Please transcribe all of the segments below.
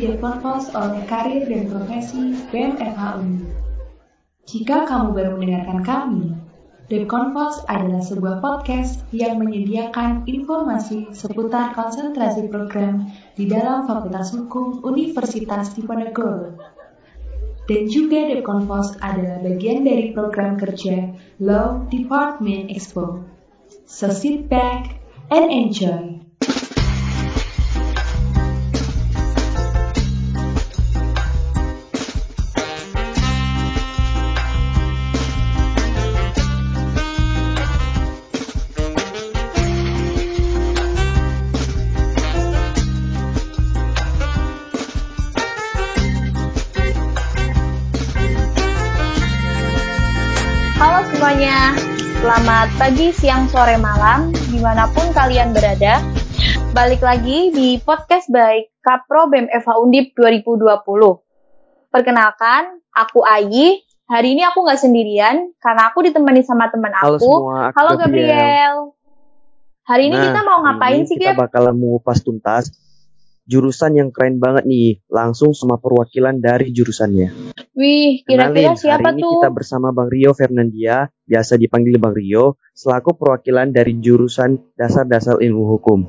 Selamat datang di Deponpos oleh Karir dan Profesi BMFH Uni. Jika kamu baru mendengarkan kami, Deponpos adalah sebuah podcast yang menyediakan informasi seputar konsentrasi program di dalam Fakultas Hukum Universitas Diponegoro. Dan juga Deponpos adalah bagian dari program kerja Law Department Expo. So sit back and enjoy. Pagi, siang, sore, malam, di mana pun kalian berada. Balik lagi di podcast baik Kapro BEM Eva Undip 2020. Perkenalkan, aku Ayi. Hari ini aku nggak sendirian, karena aku ditemani sama teman Halo aku. semua, aku Halo Gabriel. Gabriel. Hari ini Nah, kita mau ngapain sih, Kita Gap? bakalan mengupas tuntas jurusan yang keren banget nih, langsung sama perwakilan dari jurusannya. Wih, kira-kira Kenalin, siapa hari ini tuh? kita bersama Bang Rio Fernandia, biasa dipanggil Bang Rio, selaku perwakilan dari jurusan Dasar-Dasar Ilmu Hukum.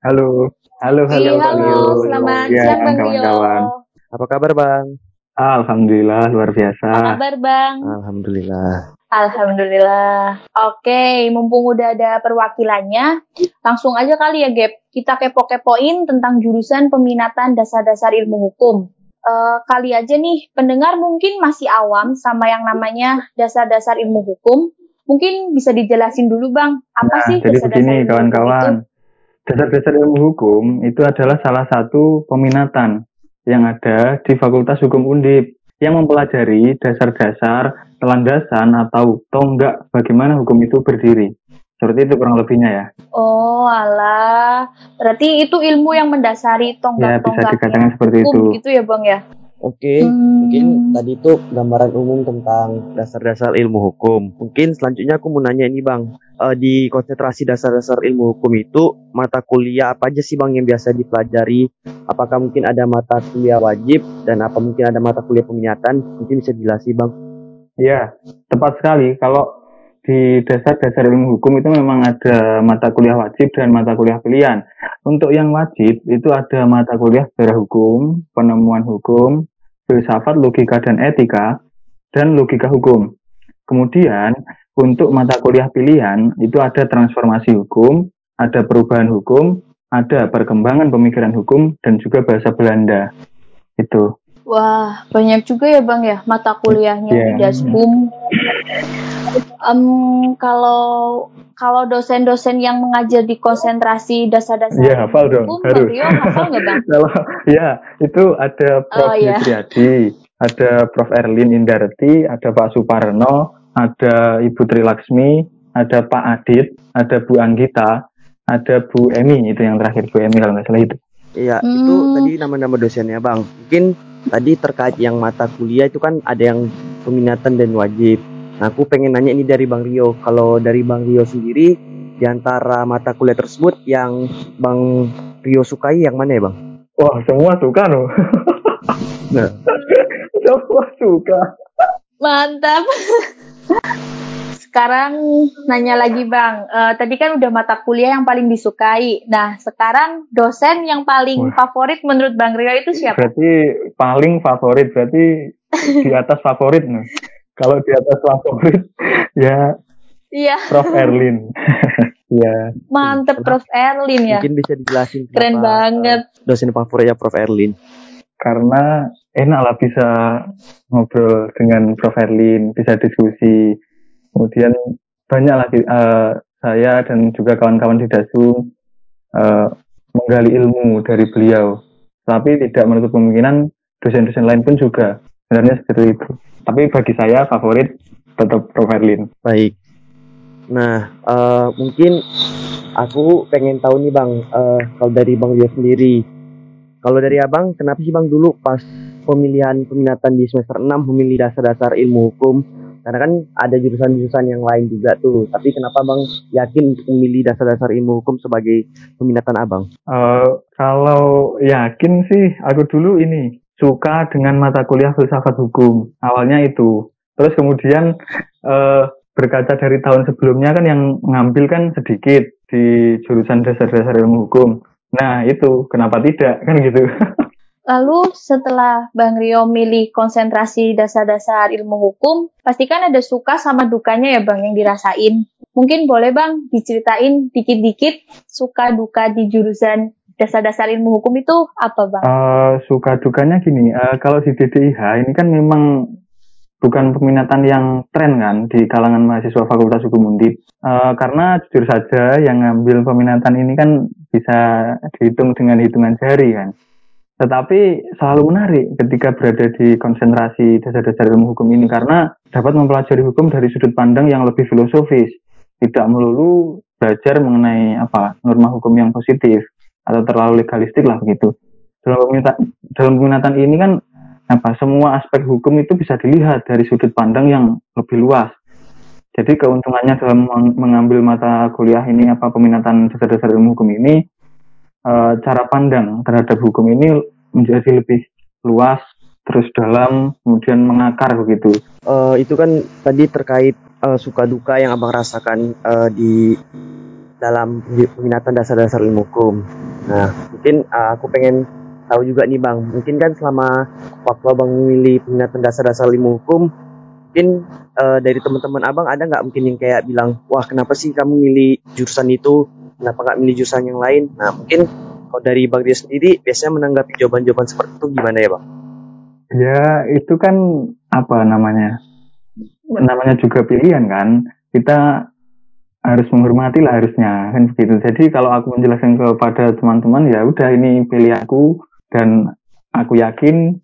Halo, halo, halo, Wih, halo, selamat Ya, siang Bang Rio. kawan-kawan. Apa kabar Bang? Alhamdulillah luar biasa. Apa kabar Bang? Alhamdulillah. Alhamdulillah. Oke, mumpung udah ada perwakilannya, langsung aja kali ya, Gap. Kita kepo-kepoin tentang jurusan peminatan dasar-dasar ilmu hukum. Eh, kali aja nih, pendengar mungkin masih awam sama yang namanya dasar-dasar ilmu hukum. Mungkin bisa dijelasin dulu, Bang. Apa Nah, sih jadi dasar-dasar begini ilmu kawan-kawan. Dasar-dasar ilmu hukum itu adalah salah satu peminatan yang ada di Fakultas Hukum Undip yang mempelajari dasar-dasar, telandasan atau tonggak bagaimana hukum itu berdiri. Seperti itu kurang lebihnya ya. Oh, alah. Berarti itu ilmu yang mendasari Ya bisa dikatakan seperti itu. hukum gitu ya, Bang ya? Oke, Hmm. mungkin tadi itu gambaran umum tentang dasar-dasar ilmu hukum. Mungkin selanjutnya aku mau nanya ini Bang, Eh, di konsentrasi dasar-dasar ilmu hukum itu mata kuliah apa aja sih Bang yang biasa dipelajari? Apakah mungkin ada mata kuliah wajib dan apa mungkin ada mata kuliah peminatan? Mungkin bisa dijelasin Bang. Ya, tepat sekali. Kalau di dasar-dasar ilmu hukum itu memang ada mata kuliah wajib dan mata kuliah pilihan. Untuk yang wajib itu ada mata kuliah sejarah hukum, penemuan hukum, filsafat, logika dan etika, dan logika hukum. Kemudian untuk mata kuliah pilihan itu ada transformasi hukum, ada perubahan hukum, ada perkembangan pemikiran hukum dan juga bahasa Belanda. Itu. Wah, banyak juga ya Bang ya mata kuliahnya Iya. di Dasbum. Em, kalau kalau dosen-dosen yang mengajar di konsentrasi dasar-dasar Iya, hafal dong, hukum, harus. Rio hafal nggak Bang? Kalau ya itu ada Prof. Oh, iya. Yusriyadi, ada Prof. Erlin Indarti, ada Pak Suparno, ada Ibu Tri Laksmi, ada Pak Adit, ada Bu Anggita, ada Bu Emi itu yang terakhir Bu Emi kalau nggak salah itu. Iya, Hmm. itu tadi nama-nama dosennya Bang. Mungkin tadi terkait yang mata kuliah itu kan ada yang peminatan dan wajib. Nah, aku pengen nanya ini dari Bang Rio. Kalau dari Bang Rio sendiri, di antara mata kuliah tersebut yang Bang Rio sukai yang mana ya Bang? Wah semua suka loh. Nah. semua suka. Mantap. Sekarang nanya lagi Bang, Eh, tadi kan udah mata kuliah yang paling disukai. Nah, sekarang dosen yang paling Wah. favorit menurut Bang Rio itu siapa? Berarti paling favorit berarti di atas favorit nih. Kalau di atas favorit ya Iya, Prof. Erlin. ya. mantep Prof. Erlin ya. Mungkin bisa dijelasin Keren kenapa, banget. dosen favoritnya Prof Erlin. karena enak lah bisa ngobrol dengan Prof. Erlin, bisa diskusi. Kemudian banyak lagi eh, saya dan juga kawan-kawan di Dasum eh, menggali ilmu dari beliau. Tapi tidak menutup kemungkinan dosen-dosen lain pun juga sebenarnya seperti itu. Tapi bagi saya favorit tetap Prof. Erlin. Baik. Nah, eh, mungkin aku pengen tahu nih Bang, eh, kalau dari Bang Rio sendiri. Kalau dari Abang, kenapa sih Bang dulu pas pemilihan peminatan di semester 6 memilih dasar-dasar ilmu hukum? Karena kan ada jurusan-jurusan yang lain juga tuh. Tapi kenapa Bang yakin untuk memilih dasar-dasar ilmu hukum sebagai peminatan Abang? Uh, kalau yakin sih, aku dulu ini suka dengan mata kuliah filsafat hukum. Awalnya itu. Terus kemudian uh, berkaca dari tahun sebelumnya kan yang ngambil kan sedikit di jurusan dasar-dasar ilmu hukum. Nah itu kenapa tidak kan gitu. Lalu setelah Bang Rio milih konsentrasi dasar-dasar ilmu hukum, pastikan ada suka sama dukanya ya Bang yang dirasain. Mungkin boleh Bang diceritain dikit-dikit suka duka di jurusan dasar-dasar ilmu hukum itu apa Bang? Uh, suka dukanya gini, uh, kalau di DDIH ini kan memang bukan peminatan yang tren kan di kalangan mahasiswa Fakultas Hukum Undip. Uh, karena jujur saja yang ngambil peminatan ini kan bisa dihitung dengan hitungan jari kan. Tetapi selalu menarik ketika berada di konsentrasi dasar-dasar ilmu hukum ini karena dapat mempelajari hukum dari sudut pandang yang lebih filosofis, tidak melulu belajar mengenai apa norma hukum yang positif atau terlalu legalistik lah begitu. Dalam peminatan, dalam peminatan ini kan apa semua aspek hukum itu bisa dilihat dari sudut pandang yang lebih luas. Jadi keuntungannya dalam mengambil mata kuliah ini apa peminatan dasar-dasar ilmu hukum ini uh, cara pandang terhadap hukum ini menjadi lebih luas, terus dalam, kemudian mengakar begitu. Uh, itu kan tadi terkait uh, suka duka yang abang rasakan uh, di dalam peminatan dasar-dasar ilmu hukum. Nah, mungkin uh, aku pengen tahu juga nih bang, mungkin kan selama waktu abang memilih peminatan dasar-dasar ilmu hukum, mungkin uh, dari teman-teman abang ada nggak mungkin yang kayak bilang, wah kenapa sih kamu milih jurusan itu, kenapa nggak milih jurusan yang lain? Nah mungkin kalau dari Bang Ria sendiri biasanya menanggapi jawaban-jawaban seperti itu gimana ya Bang? Ya itu kan apa namanya? Namanya juga pilihan kan. Kita harus menghormati lah harusnya kan begitu. Jadi kalau aku menjelaskan kepada teman-teman ya udah ini pilih aku dan aku yakin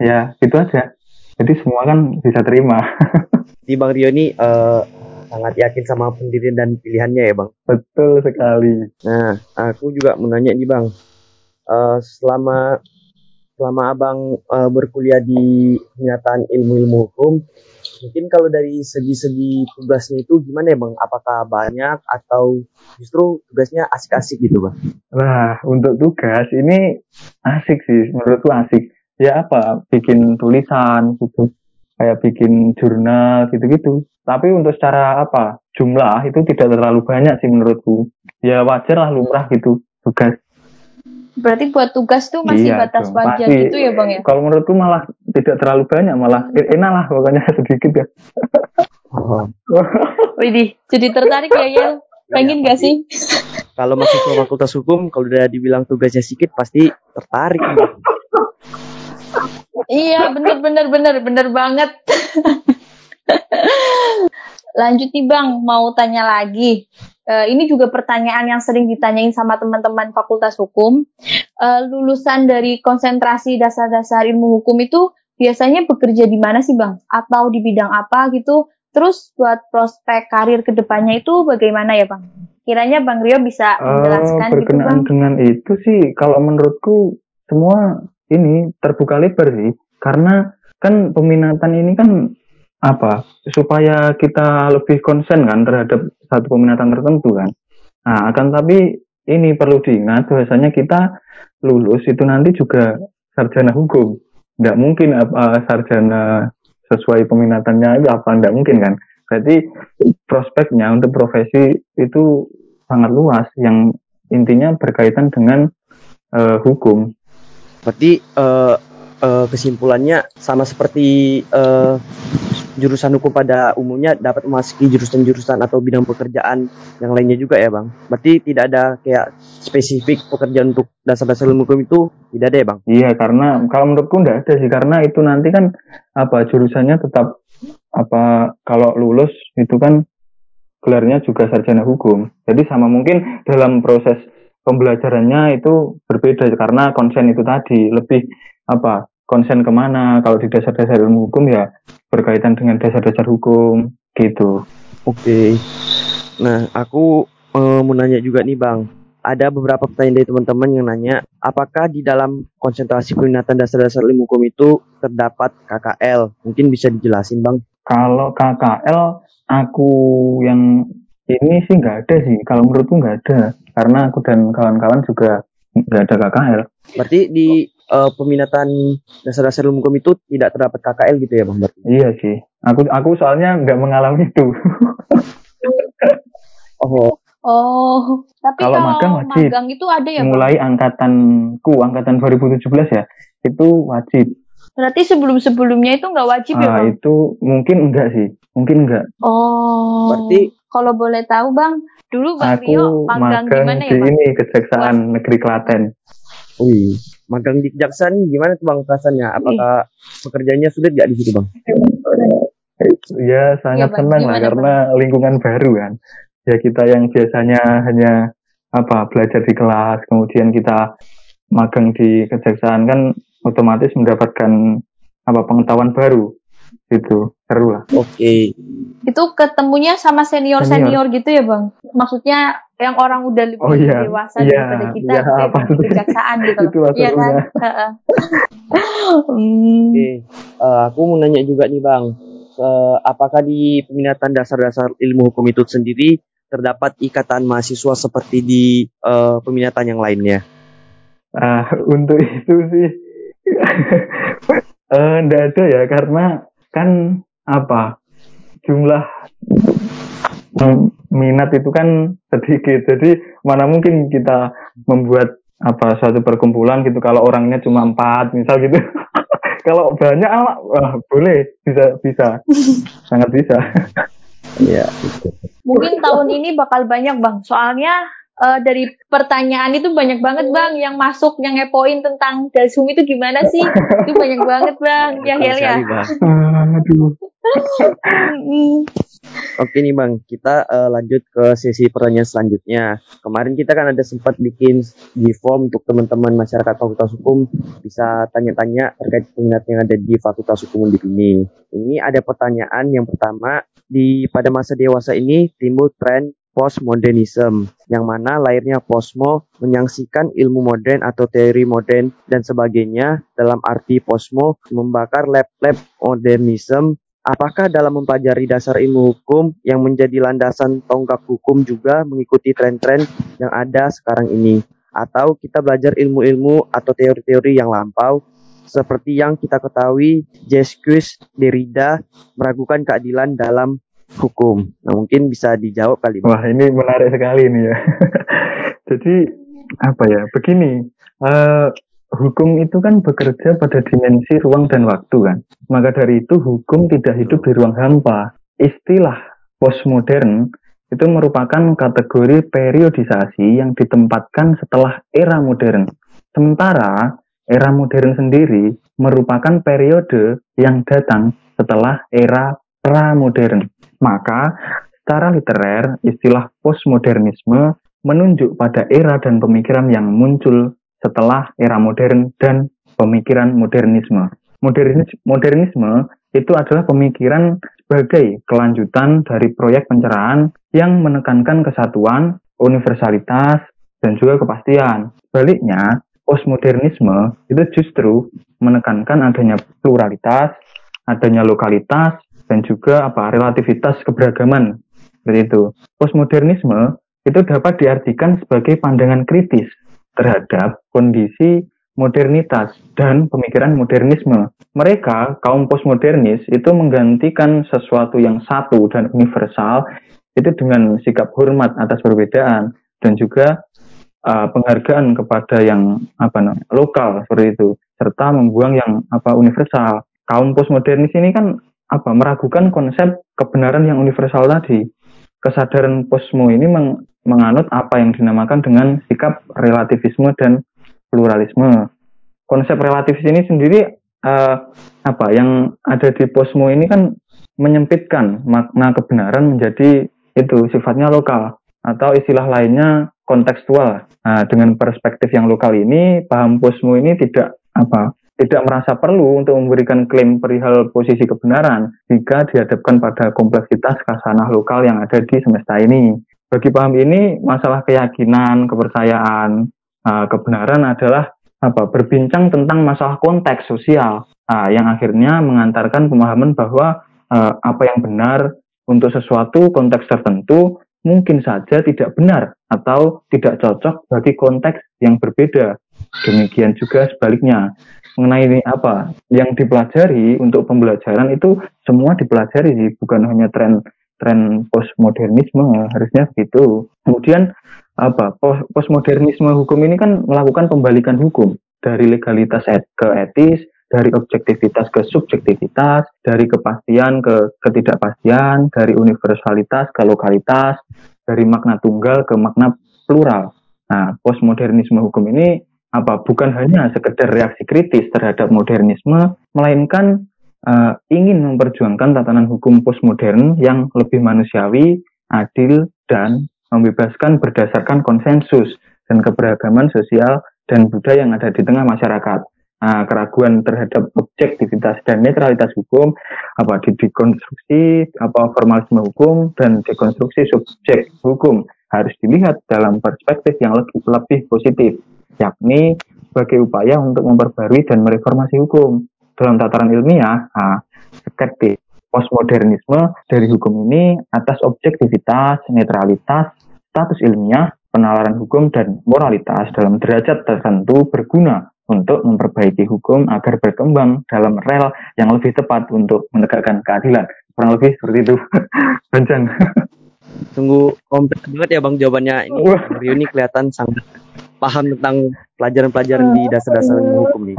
ya itu aja. Jadi semua kan bisa terima. Di Bang Rio ini uh, sangat yakin sama pendirian dan pilihannya ya bang. Betul sekali. Nah, aku juga menanya nih bang, uh, selama selama abang uh, berkuliah di kenyataan ilmu-ilmu hukum, mungkin kalau dari segi-segi tugasnya itu gimana ya bang? Apakah banyak atau justru tugasnya asik-asik gitu bang? Nah, untuk tugas ini asik sih, menurutku asik. Ya apa, bikin tulisan gitu, kayak bikin jurnal gitu-gitu. Tapi untuk secara apa jumlah itu tidak terlalu banyak sih menurutku. Ya wajar lah lumrah gitu tugas. Berarti buat tugas tuh masih iya, batas wajar gitu ya bang ya? Kalau menurutku malah tidak terlalu banyak, malah enak lah pokoknya sedikit ya. Oh. Widih, jadi tertarik ya Yel? Pengen ya, gak sih? Kalau masuk ke fakultas hukum, kalau udah dibilang tugasnya sedikit pasti tertarik. iya, bener bener bener bener banget. Lanjut nih Bang, mau tanya lagi. Uh, ini juga pertanyaan yang sering ditanyain sama teman-teman Fakultas Hukum. Uh, lulusan dari konsentrasi dasar-dasar ilmu hukum itu biasanya bekerja di mana sih Bang? Atau di bidang apa gitu? Terus buat prospek karir ke depannya itu bagaimana ya Bang? Kiranya Bang Rio bisa eh, menjelaskan uh, berkenaan gitu Bang. dengan itu sih, kalau menurutku semua ini terbuka lebar sih. Karena kan peminatan ini kan apa supaya kita lebih konsen kan terhadap satu peminatan tertentu kan. Nah, akan tapi ini perlu diingat bahwasanya kita lulus itu nanti juga sarjana hukum. Nggak mungkin apa sarjana sesuai peminatannya itu apa nggak mungkin kan. Berarti prospeknya untuk profesi itu sangat luas yang intinya berkaitan dengan uh, hukum. Berarti uh, uh, kesimpulannya sama seperti uh, jurusan hukum pada umumnya dapat memasuki jurusan-jurusan atau bidang pekerjaan yang lainnya juga ya bang. Berarti tidak ada kayak spesifik pekerjaan untuk dasar-dasar ilmu hukum itu tidak ada ya bang? Iya karena kalau menurutku tidak ada sih karena itu nanti kan apa jurusannya tetap apa kalau lulus itu kan gelarnya juga sarjana hukum. Jadi sama mungkin dalam proses pembelajarannya itu berbeda karena konsen itu tadi. Lebih apa konsen ke mana. Kalau di dasar-dasar ilmu hukum ya berkaitan dengan dasar-dasar hukum gitu. Oke. Okay. nah aku uh, mau nanya juga nih bang. Ada beberapa pertanyaan dari teman-teman yang nanya apakah di dalam konsentrasi peminatan dasar-dasar ilmu hukum itu terdapat KKL mungkin bisa dijelasin bang. Kalau KKL aku yang ini sih nggak ada sih. Kalau menurutku nggak ada. Karena aku dan kawan-kawan juga nggak ada KKL. Berarti di uh, peminatan dasar-dasar ilmu hukum itu tidak terdapat KKL gitu ya Bang? Berarti? Iya sih. Aku aku soalnya nggak mengalami itu. oh. Oh, tapi kalau, kalau magang wajib. magang itu ada ya, Mulai Bang? angkatanku, angkatan 2017 ya, itu wajib. Berarti sebelum-sebelumnya itu nggak wajib ya, Ah, Bang? itu mungkin enggak sih, mungkin enggak. Oh. Berarti kalau boleh tahu, Bang, dulu Bang Aku Rio magang di mana ya, di Bang? ini Kejaksaan Negeri Klaten. Wih, magang di kejaksaan gimana tuh bang perasaannya? Apakah pekerjaannya sulit gak di situ bang? Ya sangat Bang. senang lah karena lingkungan baru kan. Ya kita yang biasanya hanya apa belajar di kelas, kemudian kita magang di kejaksaan kan otomatis mendapatkan apa pengetahuan baru gitu seru lah. Oke, Itu ketemunya sama senior-senior Senior. gitu ya, Bang? Maksudnya yang orang udah lebih Oh, iya. dewasa Iya, daripada kita iya, sih? kejaksaan gitu. Itu Iya kan? serunya. Heeh. Hmm. oke. Eh, aku mau nanya juga nih bang, Eh, apakah di peminatan dasar-dasar ilmu hukum itu sendiri terdapat ikatan mahasiswa seperti di eh, peminatan yang lainnya? Ah, untuk itu sih eh enggak ada ya karena kan apa? Jumlah minat itu kan sedikit. Jadi mana mungkin kita membuat apa suatu perkumpulan gitu kalau orangnya cuma empat misal gitu. Kalau banyak ah, wah, boleh. Bisa bisa. Sangat bisa. Iya. Mungkin tahun ini bakal banyak, Bang. Soalnya eh, dari pertanyaan itu banyak banget, Bang, yang masuk, yang ngepoin tentang Dasum itu gimana sih? Itu banyak banget, Bang. Ya, Hel ya. Aduh. Oke nih bang, kita eh, lanjut ke sesi pertanyaan selanjutnya. Kemarin kita kan ada sempat bikin di form untuk teman-teman masyarakat Fakultas Hukum bisa tanya-tanya terkait peminat yang ada di Fakultas Hukum Undip ini. Ini ada pertanyaan yang pertama, di pada masa dewasa ini timbul tren postmodernism, yang mana lahirnya posmo menyaksikan ilmu modern atau teori modern dan sebagainya dalam arti posmo membakar lab-lab modernism Apakah dalam mempelajari dasar ilmu hukum yang menjadi landasan tonggak hukum juga mengikuti tren-tren yang ada sekarang ini? Atau kita belajar ilmu-ilmu atau teori-teori yang lampau seperti yang kita ketahui Jesquis Derrida meragukan keadilan dalam hukum. Nah, mungkin bisa dijawab kali. Wah ini menarik sekali ini ya. Jadi apa ya? Begini, eh, hukum itu kan bekerja pada dimensi ruang dan waktu kan. Maka dari itu hukum tidak hidup di ruang hampa. Istilah postmodern itu merupakan kategori periodisasi yang ditempatkan setelah era modern. Sementara era modern sendiri merupakan periode yang datang setelah era pramodern. Maka secara literer istilah postmodernisme menunjuk pada era dan pemikiran yang muncul setelah era modern dan pemikiran modernisme. Modernis, modernisme itu adalah pemikiran sebagai kelanjutan dari proyek pencerahan yang menekankan kesatuan, universalitas, dan juga kepastian. Sebaliknya, postmodernisme itu justru menekankan adanya pluralitas, adanya lokalitas, dan juga apa relativitas keberagaman. Seperti itu. Postmodernisme itu dapat diartikan sebagai pandangan kritis terhadap kondisi modernitas dan pemikiran modernisme. Mereka, kaum postmodernis, itu menggantikan sesuatu yang satu dan universal itu dengan sikap hormat atas perbedaan dan juga uh, penghargaan kepada yang apa namanya lokal seperti itu serta membuang yang apa universal. Kaum postmodernis ini kan apa meragukan konsep kebenaran yang universal tadi. Kesadaran posmo ini meng, menganut apa yang dinamakan dengan sikap relativisme dan pluralisme. Konsep relativis ini sendiri uh, apa yang ada di posmo ini kan menyempitkan makna kebenaran menjadi itu sifatnya lokal atau istilah lainnya kontekstual. Nah, dengan perspektif yang lokal ini, paham posmo ini tidak apa tidak merasa perlu untuk memberikan klaim perihal posisi kebenaran jika dihadapkan pada kompleksitas kasanah lokal yang ada di semesta ini. Bagi paham ini, masalah keyakinan, kepercayaan, uh, kebenaran adalah apa berbincang tentang masalah konteks sosial uh, yang akhirnya mengantarkan pemahaman bahwa uh, apa yang benar untuk sesuatu konteks tertentu mungkin saja tidak benar atau tidak cocok bagi konteks yang berbeda. Demikian juga sebaliknya. Mengenai apa yang dipelajari untuk pembelajaran itu semua dipelajari sih, bukan hanya tren tren postmodernisme harusnya begitu. Kemudian apa postmodernisme hukum ini kan melakukan pembalikan hukum dari legalitas et ke etis, dari objektivitas ke subjektivitas, dari kepastian ke ketidakpastian, dari universalitas ke lokalitas, dari makna tunggal ke makna plural. Nah, postmodernisme hukum ini apa bukan hanya sekedar reaksi kritis terhadap modernisme, melainkan uh, ingin memperjuangkan tatanan hukum postmodern yang lebih manusiawi, adil, dan membebaskan berdasarkan konsensus dan keberagaman sosial dan budaya yang ada di tengah masyarakat. Nah, keraguan terhadap objektivitas dan netralitas hukum, apa di dekonstruksi, apa formalisme hukum dan dekonstruksi subjek hukum harus dilihat dalam perspektif yang lebih, lebih positif yakni sebagai upaya untuk memperbarui dan mereformasi hukum. Dalam tataran ilmiah, nah, skeptik postmodernisme dari hukum ini atas objektivitas, netralitas, status ilmiah, penalaran hukum, dan moralitas dalam derajat tertentu berguna untuk memperbaiki hukum agar berkembang dalam rel yang lebih tepat untuk menegakkan keadilan. Kurang lebih seperti itu. Panjang. Sungguh kompleks banget ya Bang jawabannya ini. Rio ini kelihatan sangat paham tentang pelajaran-pelajaran di dasar-dasar hukum nih.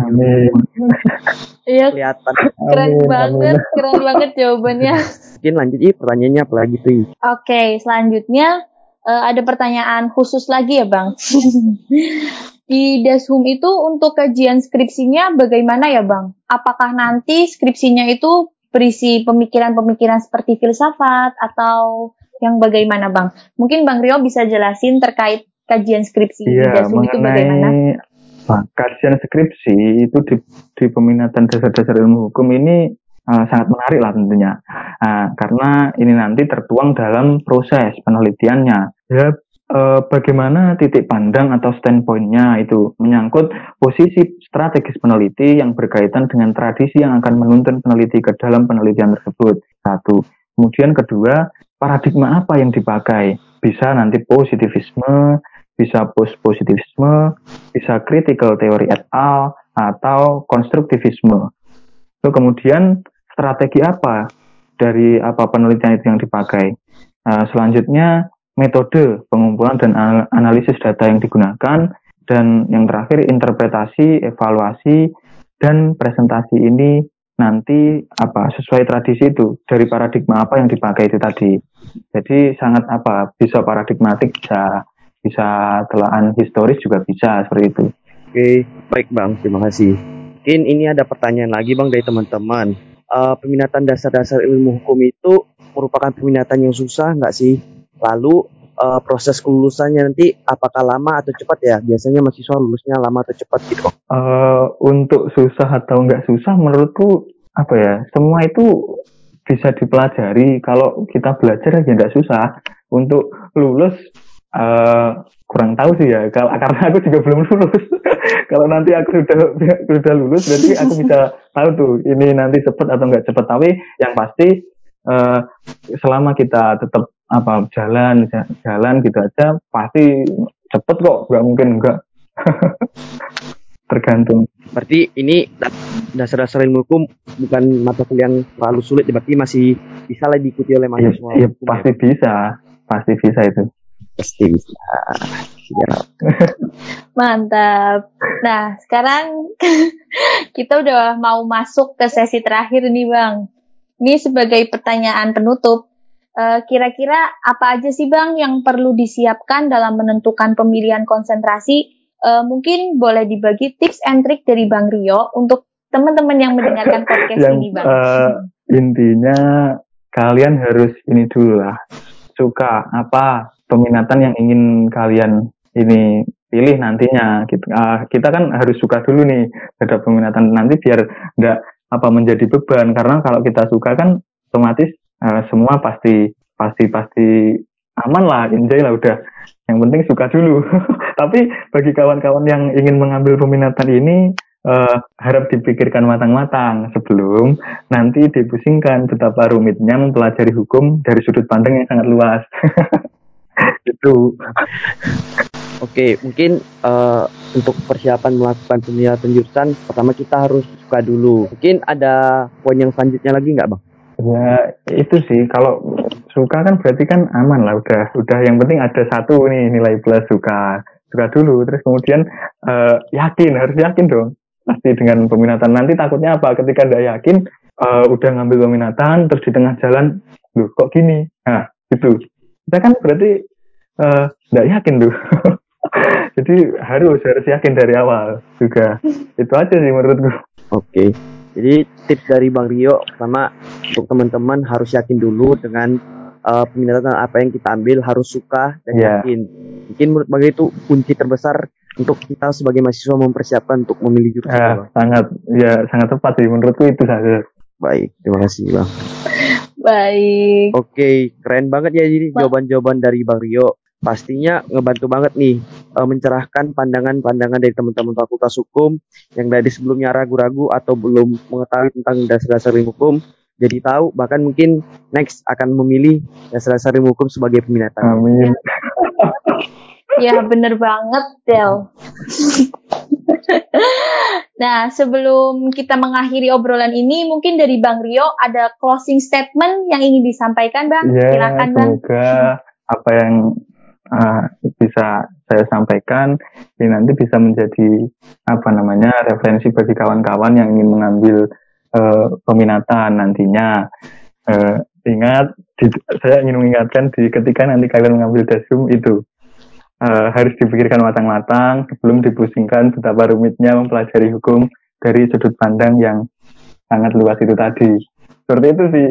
Iya. Kelihatan. Keren Amin. banget, keren banget jawabannya. Mungkin lanjut ih pertanyaannya apa lagi tuh? Oke, okay, selanjutnya uh, ada pertanyaan khusus lagi ya Bang. di Dashum itu untuk kajian skripsinya bagaimana ya Bang? Apakah nanti skripsinya itu berisi pemikiran-pemikiran seperti filsafat atau yang bagaimana Bang? Mungkin Bang Rio bisa jelasin terkait kajian skripsi di Dasum itu bagaimana? Nah, kajian skripsi itu di, di peminatan dasar-dasar ilmu hukum ini uh, sangat menarik lah tentunya. Uh, karena ini nanti tertuang dalam proses penelitiannya. Ya, uh, bagaimana titik pandang atau standpointnya itu menyangkut posisi strategis peneliti yang berkaitan dengan tradisi yang akan menuntun peneliti ke dalam penelitian tersebut. Satu. Kemudian kedua, paradigma apa yang dipakai? Bisa nanti positivisme, bisa post positivisme, bisa critical theory et al, atau konstruktivisme. So, kemudian strategi apa dari apa penelitian itu yang dipakai? Nah, selanjutnya metode pengumpulan dan analisis data yang digunakan dan yang terakhir interpretasi, evaluasi dan presentasi ini nanti apa sesuai tradisi itu dari paradigma apa yang dipakai itu tadi. Jadi sangat apa bisa paradigmatik bisa bisa telaan historis juga bisa seperti itu. Oke, baik Bang, terima kasih. Mungkin ini ada pertanyaan lagi Bang dari teman-teman. Uh, peminatan dasar-dasar ilmu hukum itu merupakan peminatan yang susah nggak sih? Lalu uh, proses kelulusannya nanti apakah lama atau cepat ya? Biasanya mahasiswa lulusnya lama atau cepat gitu? Uh, untuk susah atau nggak susah menurutku apa ya? Semua itu bisa dipelajari kalau kita belajar aja nggak susah. Untuk lulus uh, kurang tahu sih ya kalau karena aku juga belum lulus. Kalau nanti aku sudah sudah lulus berarti aku bisa tahu tuh ini nanti cepet atau enggak cepet. Tapi yang pasti uh, selama kita tetap apa jalan jalan gitu aja pasti cepet kok nggak mungkin enggak tergantung. Berarti ini dasar-dasar ilmu hukum bukan mata kuliah yang terlalu sulit berarti masih bisa lah diikuti oleh iya, mahasiswa. ya, ya pasti bisa. Pasti bisa itu pasti bisa Mantap. Nah, sekarang kita udah mau masuk ke sesi terakhir nih, Bang. Ini sebagai pertanyaan penutup. Eh, kira-kira apa aja sih, Bang, yang perlu disiapkan dalam menentukan pemilihan konsentrasi? Uh, mungkin boleh dibagi tips and trick dari Bang Rio untuk teman-teman yang mendengarkan podcast yang, ini, Bang. Uh, intinya kalian harus ini dulu lah. Suka apa peminatan yang ingin kalian ini pilih nantinya gitu. Uh, kita kan harus suka dulu nih terhadap peminatan nanti biar nggak apa menjadi beban karena kalau kita suka kan otomatis uh, semua pasti pasti pasti aman lah enjoy lah udah yang penting suka dulu tapi bagi kawan-kawan yang ingin mengambil peminatan ini uh, harap dipikirkan matang-matang sebelum nanti dipusingkan betapa rumitnya mempelajari hukum dari sudut pandang yang sangat luas. itu. Oke, mungkin uh, untuk persiapan melakukan pemilihan jurusan, pertama kita harus suka dulu. Mungkin ada poin yang selanjutnya lagi nggak, Bang? Ya, itu sih. Kalau suka kan berarti kan aman lah udah. Udah yang penting ada satu nih nilai plus suka. Suka dulu, terus kemudian uh, yakin, harus yakin dong. Pasti dengan peminatan. Nanti takutnya apa? Ketika tidak yakin, uh, udah ngambil peminatan, terus di tengah jalan, loh kok gini? Nah, itu. Kita kan berarti tidak uh, yakin tuh. Jadi harus harus yakin dari awal juga. Itu aja sih menurutku. Oke. Jadi tips dari Bang Rio pertama untuk teman-teman harus yakin dulu dengan uh, peminatan apa yang kita ambil harus suka dan yeah. yakin. Mungkin menurut Bang Rio itu kunci terbesar untuk kita sebagai mahasiswa mempersiapkan untuk memilih jurusan. Ya, sangat ya sangat tepat sih menurutku itu saja. Baik, terima kasih Bang. Baik. Oke, keren banget ya jadi jawaban-jawaban dari Bang Rio pastinya ngebantu banget nih uh, mencerahkan pandangan-pandangan dari teman-teman Fakultas Hukum yang dari sebelumnya ragu-ragu atau belum mengetahui tentang dasar-dasar ilmu hukum jadi tahu bahkan mungkin next akan memilih dasar-dasar ilmu hukum sebagai peminatan. Amin. ya bener banget Del. nah sebelum kita mengakhiri obrolan ini mungkin dari Bang Rio ada closing statement yang ingin disampaikan Bang. Ya, Silakan Bang. Semoga apa yang uh, bisa saya sampaikan ini nanti bisa menjadi apa namanya referensi bagi kawan-kawan yang ingin mengambil uh, peminatan nantinya. Uh, ingat, di, saya ingin mengingatkan di ketika nanti kalian mengambil dasum itu uh, harus dipikirkan matang-matang sebelum dipusingkan betapa rumitnya mempelajari hukum dari sudut pandang yang sangat luas itu tadi. Seperti itu sih.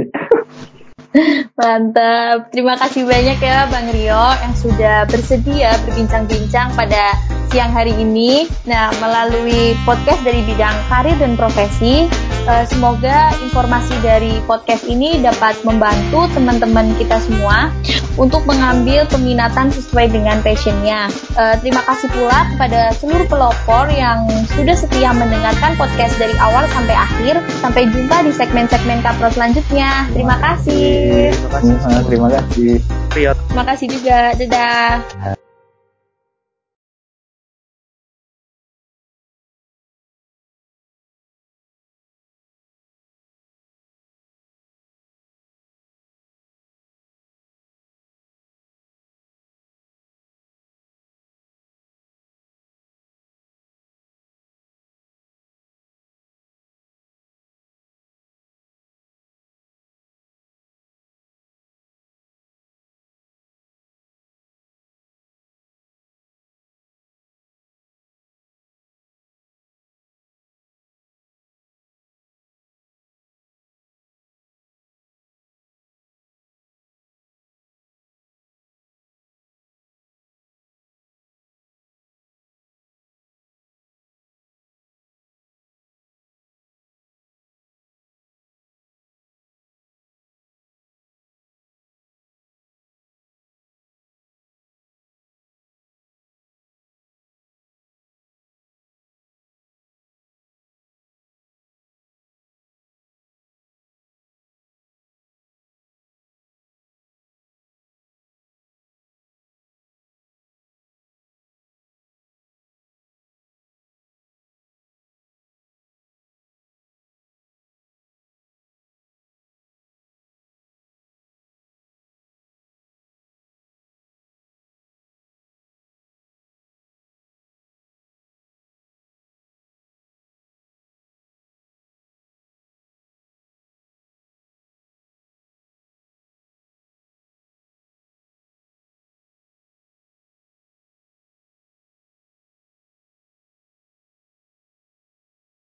Mantap. Terima kasih banyak ya Bang Rio yang sudah bersedia berbincang-bincang pada siang hari ini. Nah, melalui podcast dari bidang karir dan profesi, uh, semoga informasi dari podcast ini dapat membantu teman-teman kita semua untuk mengambil peminatan sesuai dengan passionnya. Uh, terima kasih pula kepada seluruh pelopor yang sudah setia mendengarkan podcast dari awal sampai akhir. Sampai jumpa di segmen-segmen kapro selanjutnya. Terima kasih. Terima kasih. Terima kasih. Terima kasih juga. Dadah.